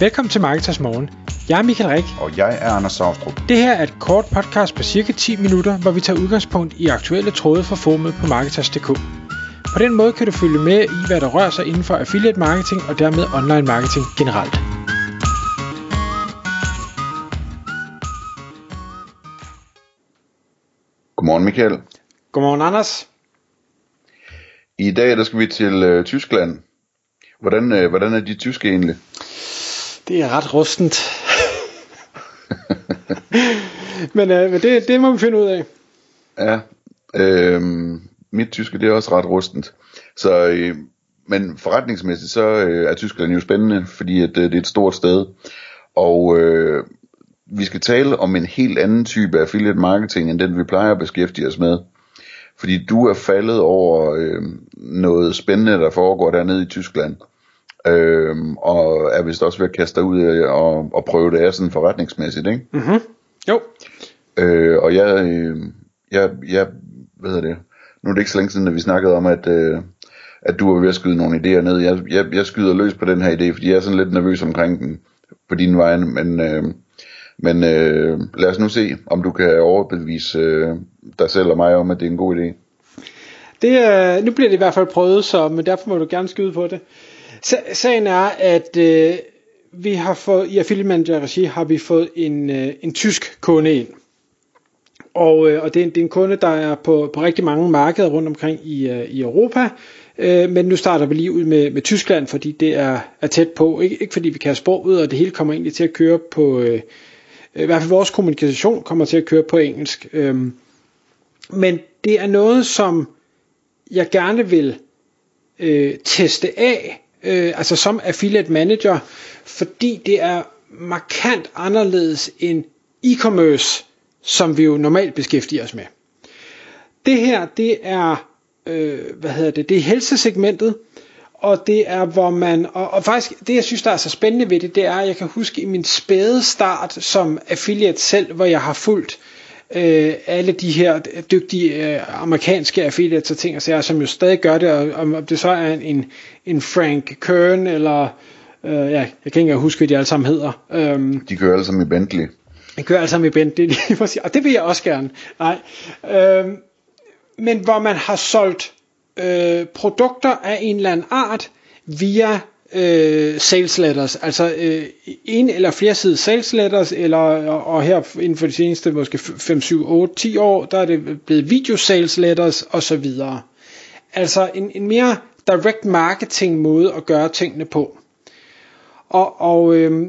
Velkommen til Marketers Morgen. Jeg er Michael Rik. Og jeg er Anders Saustrup. Det her er et kort podcast på cirka 10 minutter, hvor vi tager udgangspunkt i aktuelle tråde fra formet på Marketers.dk. På den måde kan du følge med i, hvad der rører sig inden for affiliate marketing og dermed online marketing generelt. Godmorgen Michael. Godmorgen Anders. I dag der skal vi til øh, Tyskland. Hvordan, øh, hvordan er de tyske egentlig? Det er ret rustent. men øh, men det, det må vi finde ud af. Ja, øh, mit tyske det er også ret rustent. Så, øh, men forretningsmæssigt så øh, er Tyskland jo spændende, fordi at, øh, det er et stort sted. Og øh, vi skal tale om en helt anden type affiliate marketing, end den vi plejer at beskæftige os med. Fordi du er faldet over øh, noget spændende, der foregår dernede i Tyskland. Øh, og er vist også ved at kaste ud og, og prøve det af sådan forretningsmæssigt, ikke? Mm-hmm. Jo. Øh, og jeg, øh, jeg, jeg, hvad hedder det, nu er det ikke så længe siden, at vi snakkede om, at, øh, at du var ved at skyde nogle idéer ned. Jeg, jeg, jeg skyder løs på den her idé, fordi jeg er sådan lidt nervøs omkring den på din vej, men, øh, men øh, lad os nu se, om du kan overbevise øh, dig selv og mig om, at det er en god idé. Det, øh, nu bliver det i hvert fald prøvet, så, men derfor må du gerne skyde på det. Sagen er, at øh, vi har fået, i Affiliate Manager Regi har vi fået en, øh, en tysk kunde ind. Og, øh, og det, er en, det er en kunde, der er på, på rigtig mange markeder rundt omkring i, øh, i Europa. Øh, men nu starter vi lige ud med, med Tyskland, fordi det er, er tæt på. Ikke, ikke fordi vi kan have ud, og det hele kommer egentlig til at køre på... Øh, I hvert fald vores kommunikation kommer til at køre på engelsk. Øh, men det er noget, som jeg gerne vil øh, teste af, øh, altså som affiliate manager, fordi det er markant anderledes end e-commerce, som vi jo normalt beskæftiger os med. Det her, det er, øh, hvad hedder det, det er helsesegmentet, og det er hvor man, og, og faktisk det jeg synes der er så spændende ved det, det er, at jeg kan huske i min spæde start som affiliate selv, hvor jeg har fulgt øh, alle de her dygtige øh, amerikanske affiliates og ting og sager, som jo stadig gør det, og om det så er en, en Frank Kern, eller øh, ja, jeg kan ikke huske, hvad de alle sammen hedder. Øhm, de kører alle sammen i Bentley. De kører alle sammen i Bentley, og det vil jeg også gerne. Nej. Øhm, men hvor man har solgt øh, produkter af en eller anden art via øh, sales letters, altså øh, en eller flere side sales letters, eller, og, og her inden for de seneste måske 5, 7, 8, 10 år, der er det blevet video sales letters og så videre. Altså en, en mere direct marketing måde at gøre tingene på. Og, og øh,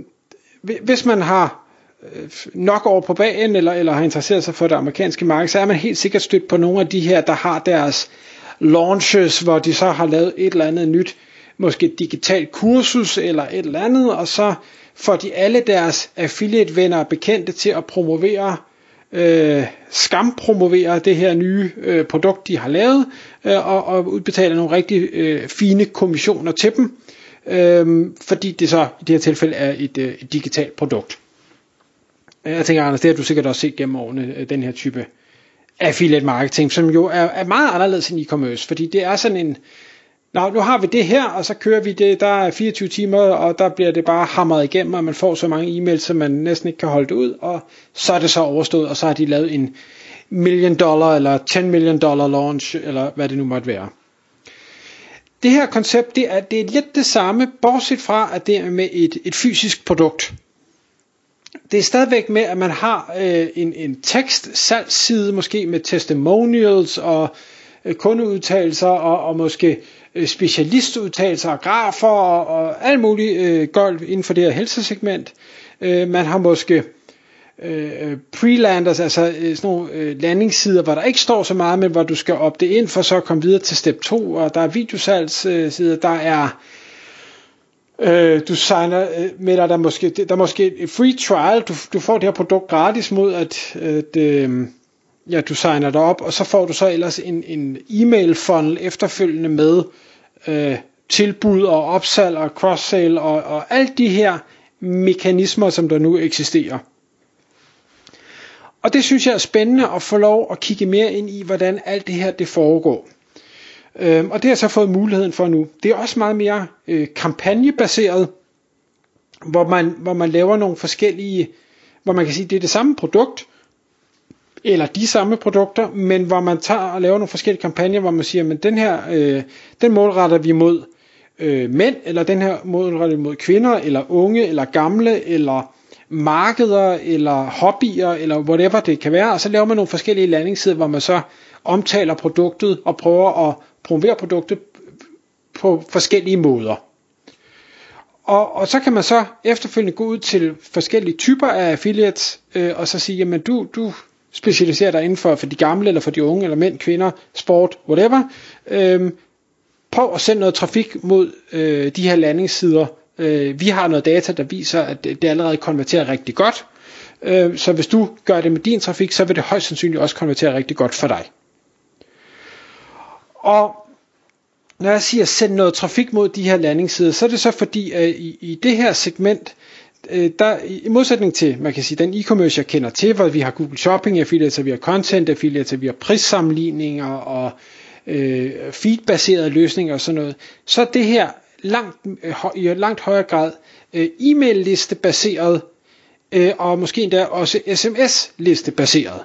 hvis man har øh, nok over på bagen, eller, eller har interesseret sig for det amerikanske marked, så er man helt sikkert stødt på nogle af de her, der har deres launches, hvor de så har lavet et eller andet nyt måske et digitalt kursus eller et eller andet, og så får de alle deres affiliate venner og bekendte til at promovere øh, skampromovere det her nye øh, produkt, de har lavet, øh, og, og udbetale nogle rigtig øh, fine kommissioner til dem, øh, fordi det så i det her tilfælde er et, øh, et digitalt produkt. Jeg tænker, Anders, det har du sikkert også set gennem årene, øh, den her type affiliate marketing, som jo er, er meget anderledes end e-commerce, fordi det er sådan en, Nå, nu har vi det her, og så kører vi det, der er 24 timer, og der bliver det bare hamret igennem, og man får så mange e-mails, så man næsten ikke kan holde det ud, og så er det så overstået, og så har de lavet en million dollar, eller 10 million dollar launch, eller hvad det nu måtte være. Det her koncept, det er, det er lidt det samme, bortset fra, at det er med et, et fysisk produkt. Det er stadigvæk med, at man har øh, en, en tekst, salgsside, måske med testimonials og øh, kundeudtalelser, og, og måske Øh, Øh, specialistudtalelser og grafer og, og alt muligt øh, gulv inden for det her helsesegment. Øh, man har måske øh, pre-landers, altså øh, sådan nogle øh, landingssider, hvor der ikke står så meget, men hvor du skal opte ind for så at komme videre til step 2, og der er videosalgssider, der er øh, du signer øh, med dig, der måske, der er måske et free trial, du, du får det her produkt gratis mod at, at øh, ja, du signer dig op, og så får du så ellers en, en e-mail funnel efterfølgende med øh, tilbud og opsalg og cross-sale og, og alle de her mekanismer, som der nu eksisterer. Og det synes jeg er spændende at få lov at kigge mere ind i, hvordan alt det her det foregår. Øhm, og det har jeg så fået muligheden for nu. Det er også meget mere øh, kampagnebaseret, hvor man, hvor man laver nogle forskellige, hvor man kan sige, det er det samme produkt, eller de samme produkter, men hvor man tager og laver nogle forskellige kampagner, hvor man siger, men den her, øh, den målretter vi mod øh, mænd, eller den her målretter vi mod kvinder, eller unge, eller gamle, eller markeder, eller hobbyer, eller whatever det kan være, og så laver man nogle forskellige landingssider, hvor man så omtaler produktet, og prøver at promovere produktet på forskellige måder. Og, og så kan man så efterfølgende gå ud til forskellige typer af affiliates, øh, og så sige, jamen du, du specialiserer dig inden for, for de gamle, eller for de unge, eller mænd, kvinder, sport, whatever. Øh, prøv at sende noget trafik mod øh, de her landingssider. Øh, vi har noget data, der viser, at det, det allerede konverterer rigtig godt. Øh, så hvis du gør det med din trafik, så vil det højst sandsynligt også konvertere rigtig godt for dig. Og når jeg siger send noget trafik mod de her landingssider, så er det så fordi, at i, i det her segment, øh, der, i modsætning til, man kan sige, den e-commerce, jeg kender til, hvor vi har Google Shopping affiliates, vi har content affiliates, vi har prissammenligninger og øh, feedbaserede løsninger og sådan noget, så er det her langt, øh, i langt højere grad øh, e-mail liste baseret, øh, og måske endda også sms liste baseret.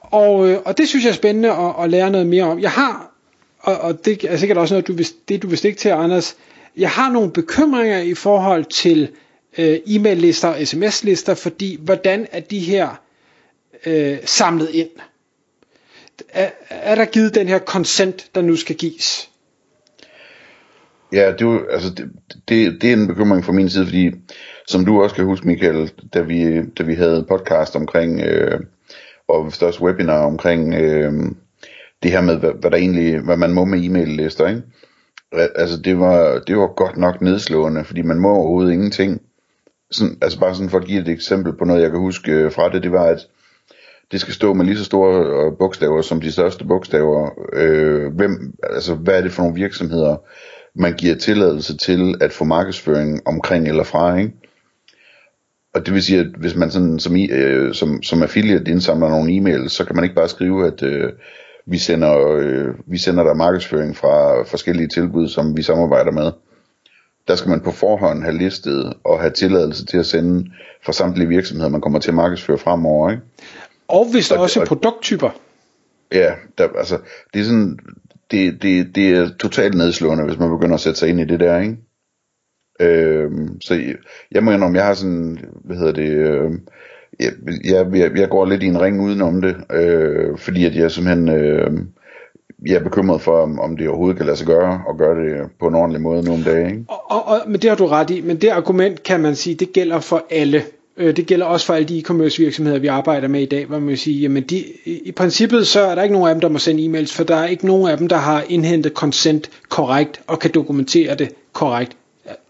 Og, øh, og det synes jeg er spændende at, at lære noget mere om. Jeg har og, og det er sikkert også noget, du vil, det du vil stikke til, Anders. Jeg har nogle bekymringer i forhold til øh, e-mail-lister og sms-lister, fordi hvordan er de her øh, samlet ind? Er, er der givet den her consent, der nu skal gives? Ja, det, altså, det, det, det er en bekymring fra min side, fordi som du også kan huske, Michael, da vi, da vi havde podcast omkring, øh, og også webinar omkring øh, det her med, hvad, hvad der egentlig, hvad man må med e-mail-lister, ikke? Altså det var, det var godt nok nedslående, fordi man må overhovedet ingenting. Sådan, altså bare sådan for at give et eksempel på noget, jeg kan huske øh, fra det, det var, at det skal stå med lige så store øh, bogstaver som de største bogstaver. Øh, hvem, altså hvad er det for nogle virksomheder, man giver tilladelse til at få markedsføring omkring eller fra, ikke? Og det vil sige, at hvis man sådan som, øh, som, som affiliate indsamler nogle e-mails, så kan man ikke bare skrive, at øh, vi sender, øh, vi sender der markedsføring fra forskellige tilbud, som vi samarbejder med. Der skal man på forhånd have listet og have tilladelse til at sende fra samtlige virksomheder, man kommer til at markedsføre fremover. Ikke? Og hvis der også er produkttyper. Ja, der, altså, det er sådan, det, det, det er totalt nedslående, hvis man begynder at sætte sig ind i det der, ikke? Øh, så jeg, jeg må indrømme, jeg har sådan, hvad hedder det, øh, jeg, jeg, jeg går lidt i en ring udenom det, øh, fordi at jeg simpelthen øh, jeg er bekymret for, om, om det overhovedet kan lade sig gøre, og gøre det på en ordentlig måde nu om. Ikke? Og, og, og, men det har du ret i, men det argument kan man sige, det gælder for alle. Øh, det gælder også for alle de e-commerce virksomheder, vi arbejder med i dag, hvor man vil sige, jamen de, i princippet så er der ikke nogen af dem, der må sende e-mails, for der er ikke nogen af dem, der har indhentet consent korrekt og kan dokumentere det korrekt.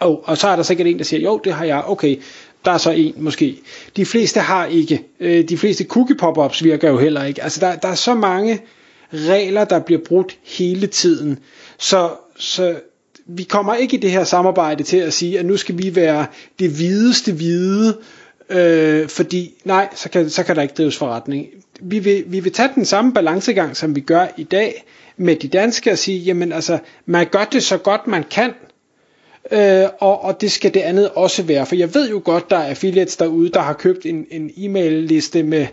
Og, og så er der sikkert en, der siger, jo, det har jeg, okay, der er så en måske. De fleste har ikke. Øh, de fleste cookie pop-ups virker jo heller ikke. Altså der, der er så mange regler, der bliver brudt hele tiden. Så, så vi kommer ikke i det her samarbejde til at sige, at nu skal vi være det hvideste hvide, øh, fordi nej, så kan, så kan der ikke drives forretning. Vi vil, vi vil tage den samme balancegang, som vi gør i dag med de danske, og sige, jamen altså, man gør det så godt man kan, øh, og, og det skal det andet også være. For jeg ved jo godt, der er affiliates derude, der har købt en, en e-mail liste med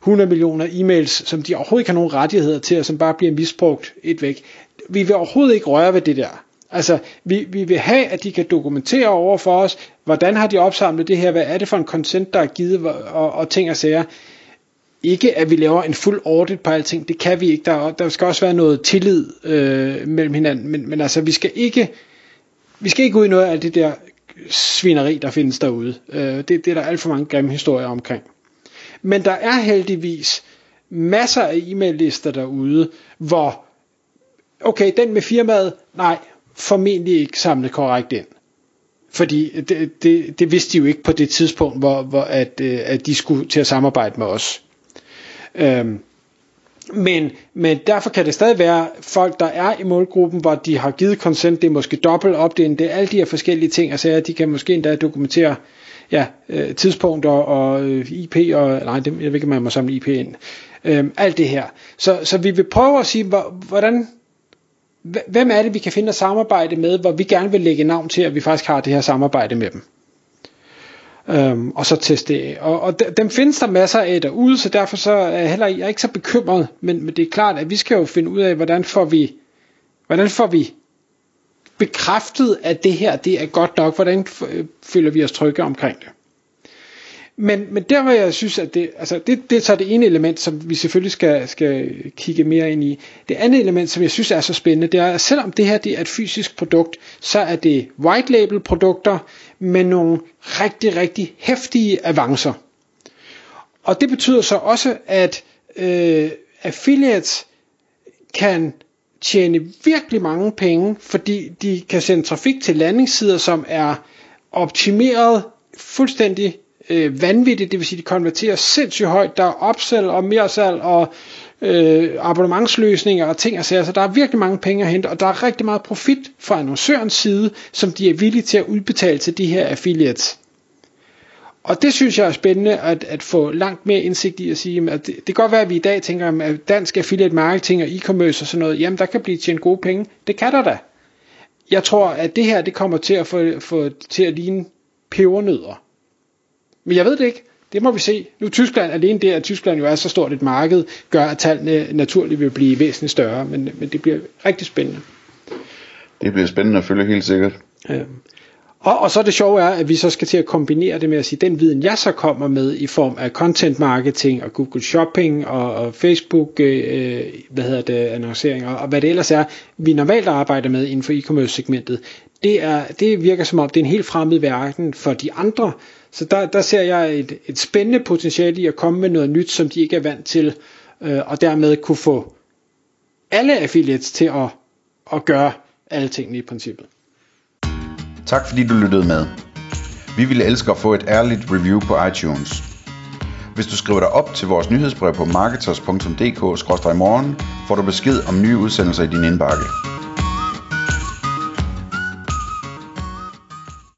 100 millioner e-mails, som de overhovedet ikke har nogen rettigheder til, og som bare bliver misbrugt et væk. Vi vil overhovedet ikke røre ved det der. Altså, vi, vi vil have, at de kan dokumentere over for os, hvordan har de opsamlet det her, hvad er det for en consent, der er givet, og, og ting og sager. Ikke at vi laver en fuld audit på alting, det kan vi ikke. Der, der skal også være noget tillid øh, mellem hinanden, men, men altså, vi skal ikke vi skal ikke ud i noget af det der svineri, der findes derude. Øh, det, det er der alt for mange grimme historier omkring. Men der er heldigvis masser af e-mail-lister derude, hvor, okay, den med firmaet, nej, formentlig ikke samlet korrekt ind. Fordi det, det, det vidste de jo ikke på det tidspunkt, hvor, hvor at, øh, at de skulle til at samarbejde med os. Øhm, men, men derfor kan det stadig være folk, der er i målgruppen, hvor de har givet consent, det er måske dobbelt opdeling, det er alle de her forskellige ting, og så de kan måske endda dokumentere ja, øh, tidspunkter og øh, IP, og nej, det, jeg ved ikke, man må samle IP ind. Øhm, alt det her. Så, så vi vil prøve at sige, hvordan, hvem er det, vi kan finde at samarbejde med, hvor vi gerne vil lægge navn til, at vi faktisk har det her samarbejde med dem. Øhm, og så teste det Og, og dem findes der masser af derude, så derfor så er jeg heller jeg er ikke så bekymret, men, men det er klart, at vi skal jo finde ud af, hvordan får vi, hvordan får vi bekræftet, at det her det er godt nok, hvordan føler vi os trygge omkring det. Men, men der hvor jeg synes, at det, altså det, det er så det ene element, som vi selvfølgelig skal, skal kigge mere ind i. Det andet element, som jeg synes er så spændende, det er, at selvom det her det er et fysisk produkt, så er det white label produkter med nogle rigtig, rigtig hæftige avancer. Og det betyder så også, at øh, affiliates kan tjene virkelig mange penge, fordi de kan sende trafik til landingssider, som er optimeret fuldstændig øh, vanvittigt, det vil sige, de konverterer sindssygt højt, der er opsalg og mere salg og øh, abonnementsløsninger og ting og sager, så der er virkelig mange penge at hente, og der er rigtig meget profit fra annoncørens side, som de er villige til at udbetale til de her affiliates. Og det synes jeg er spændende at, at få langt mere indsigt i at sige, at det, det kan godt være, at vi i dag tænker, at dansk affiliate marketing og e-commerce og sådan noget, jamen der kan blive tjent gode penge. Det kan der da. Jeg tror, at det her det kommer til at få, få til at ligne pebernødder. Men jeg ved det ikke. Det må vi se. Nu Tyskland, alene det, at Tyskland jo er så stort et marked, gør, at tallene naturligt vil blive væsentligt større, men, men det bliver rigtig spændende. Det bliver spændende at følge helt sikkert. Ja. Og, og så det sjove er, at vi så skal til at kombinere det med at sige, den viden jeg så kommer med i form af content marketing og Google Shopping og, og Facebook, øh, hvad hedder det, annoncering og, og hvad det ellers er, vi normalt arbejder med inden for e-commerce segmentet, det, er, det virker som om, det er en helt fremmed verden for de andre, så der, der ser jeg et, et spændende potentiale i at komme med noget nyt, som de ikke er vant til, øh, og dermed kunne få alle affiliates til at, at gøre alle tingene i princippet. Tak fordi du lyttede med. Vi ville elske at få et ærligt review på iTunes. Hvis du skriver dig op til vores nyhedsbrev på marketers.dk-morgen, får du besked om nye udsendelser i din indbakke.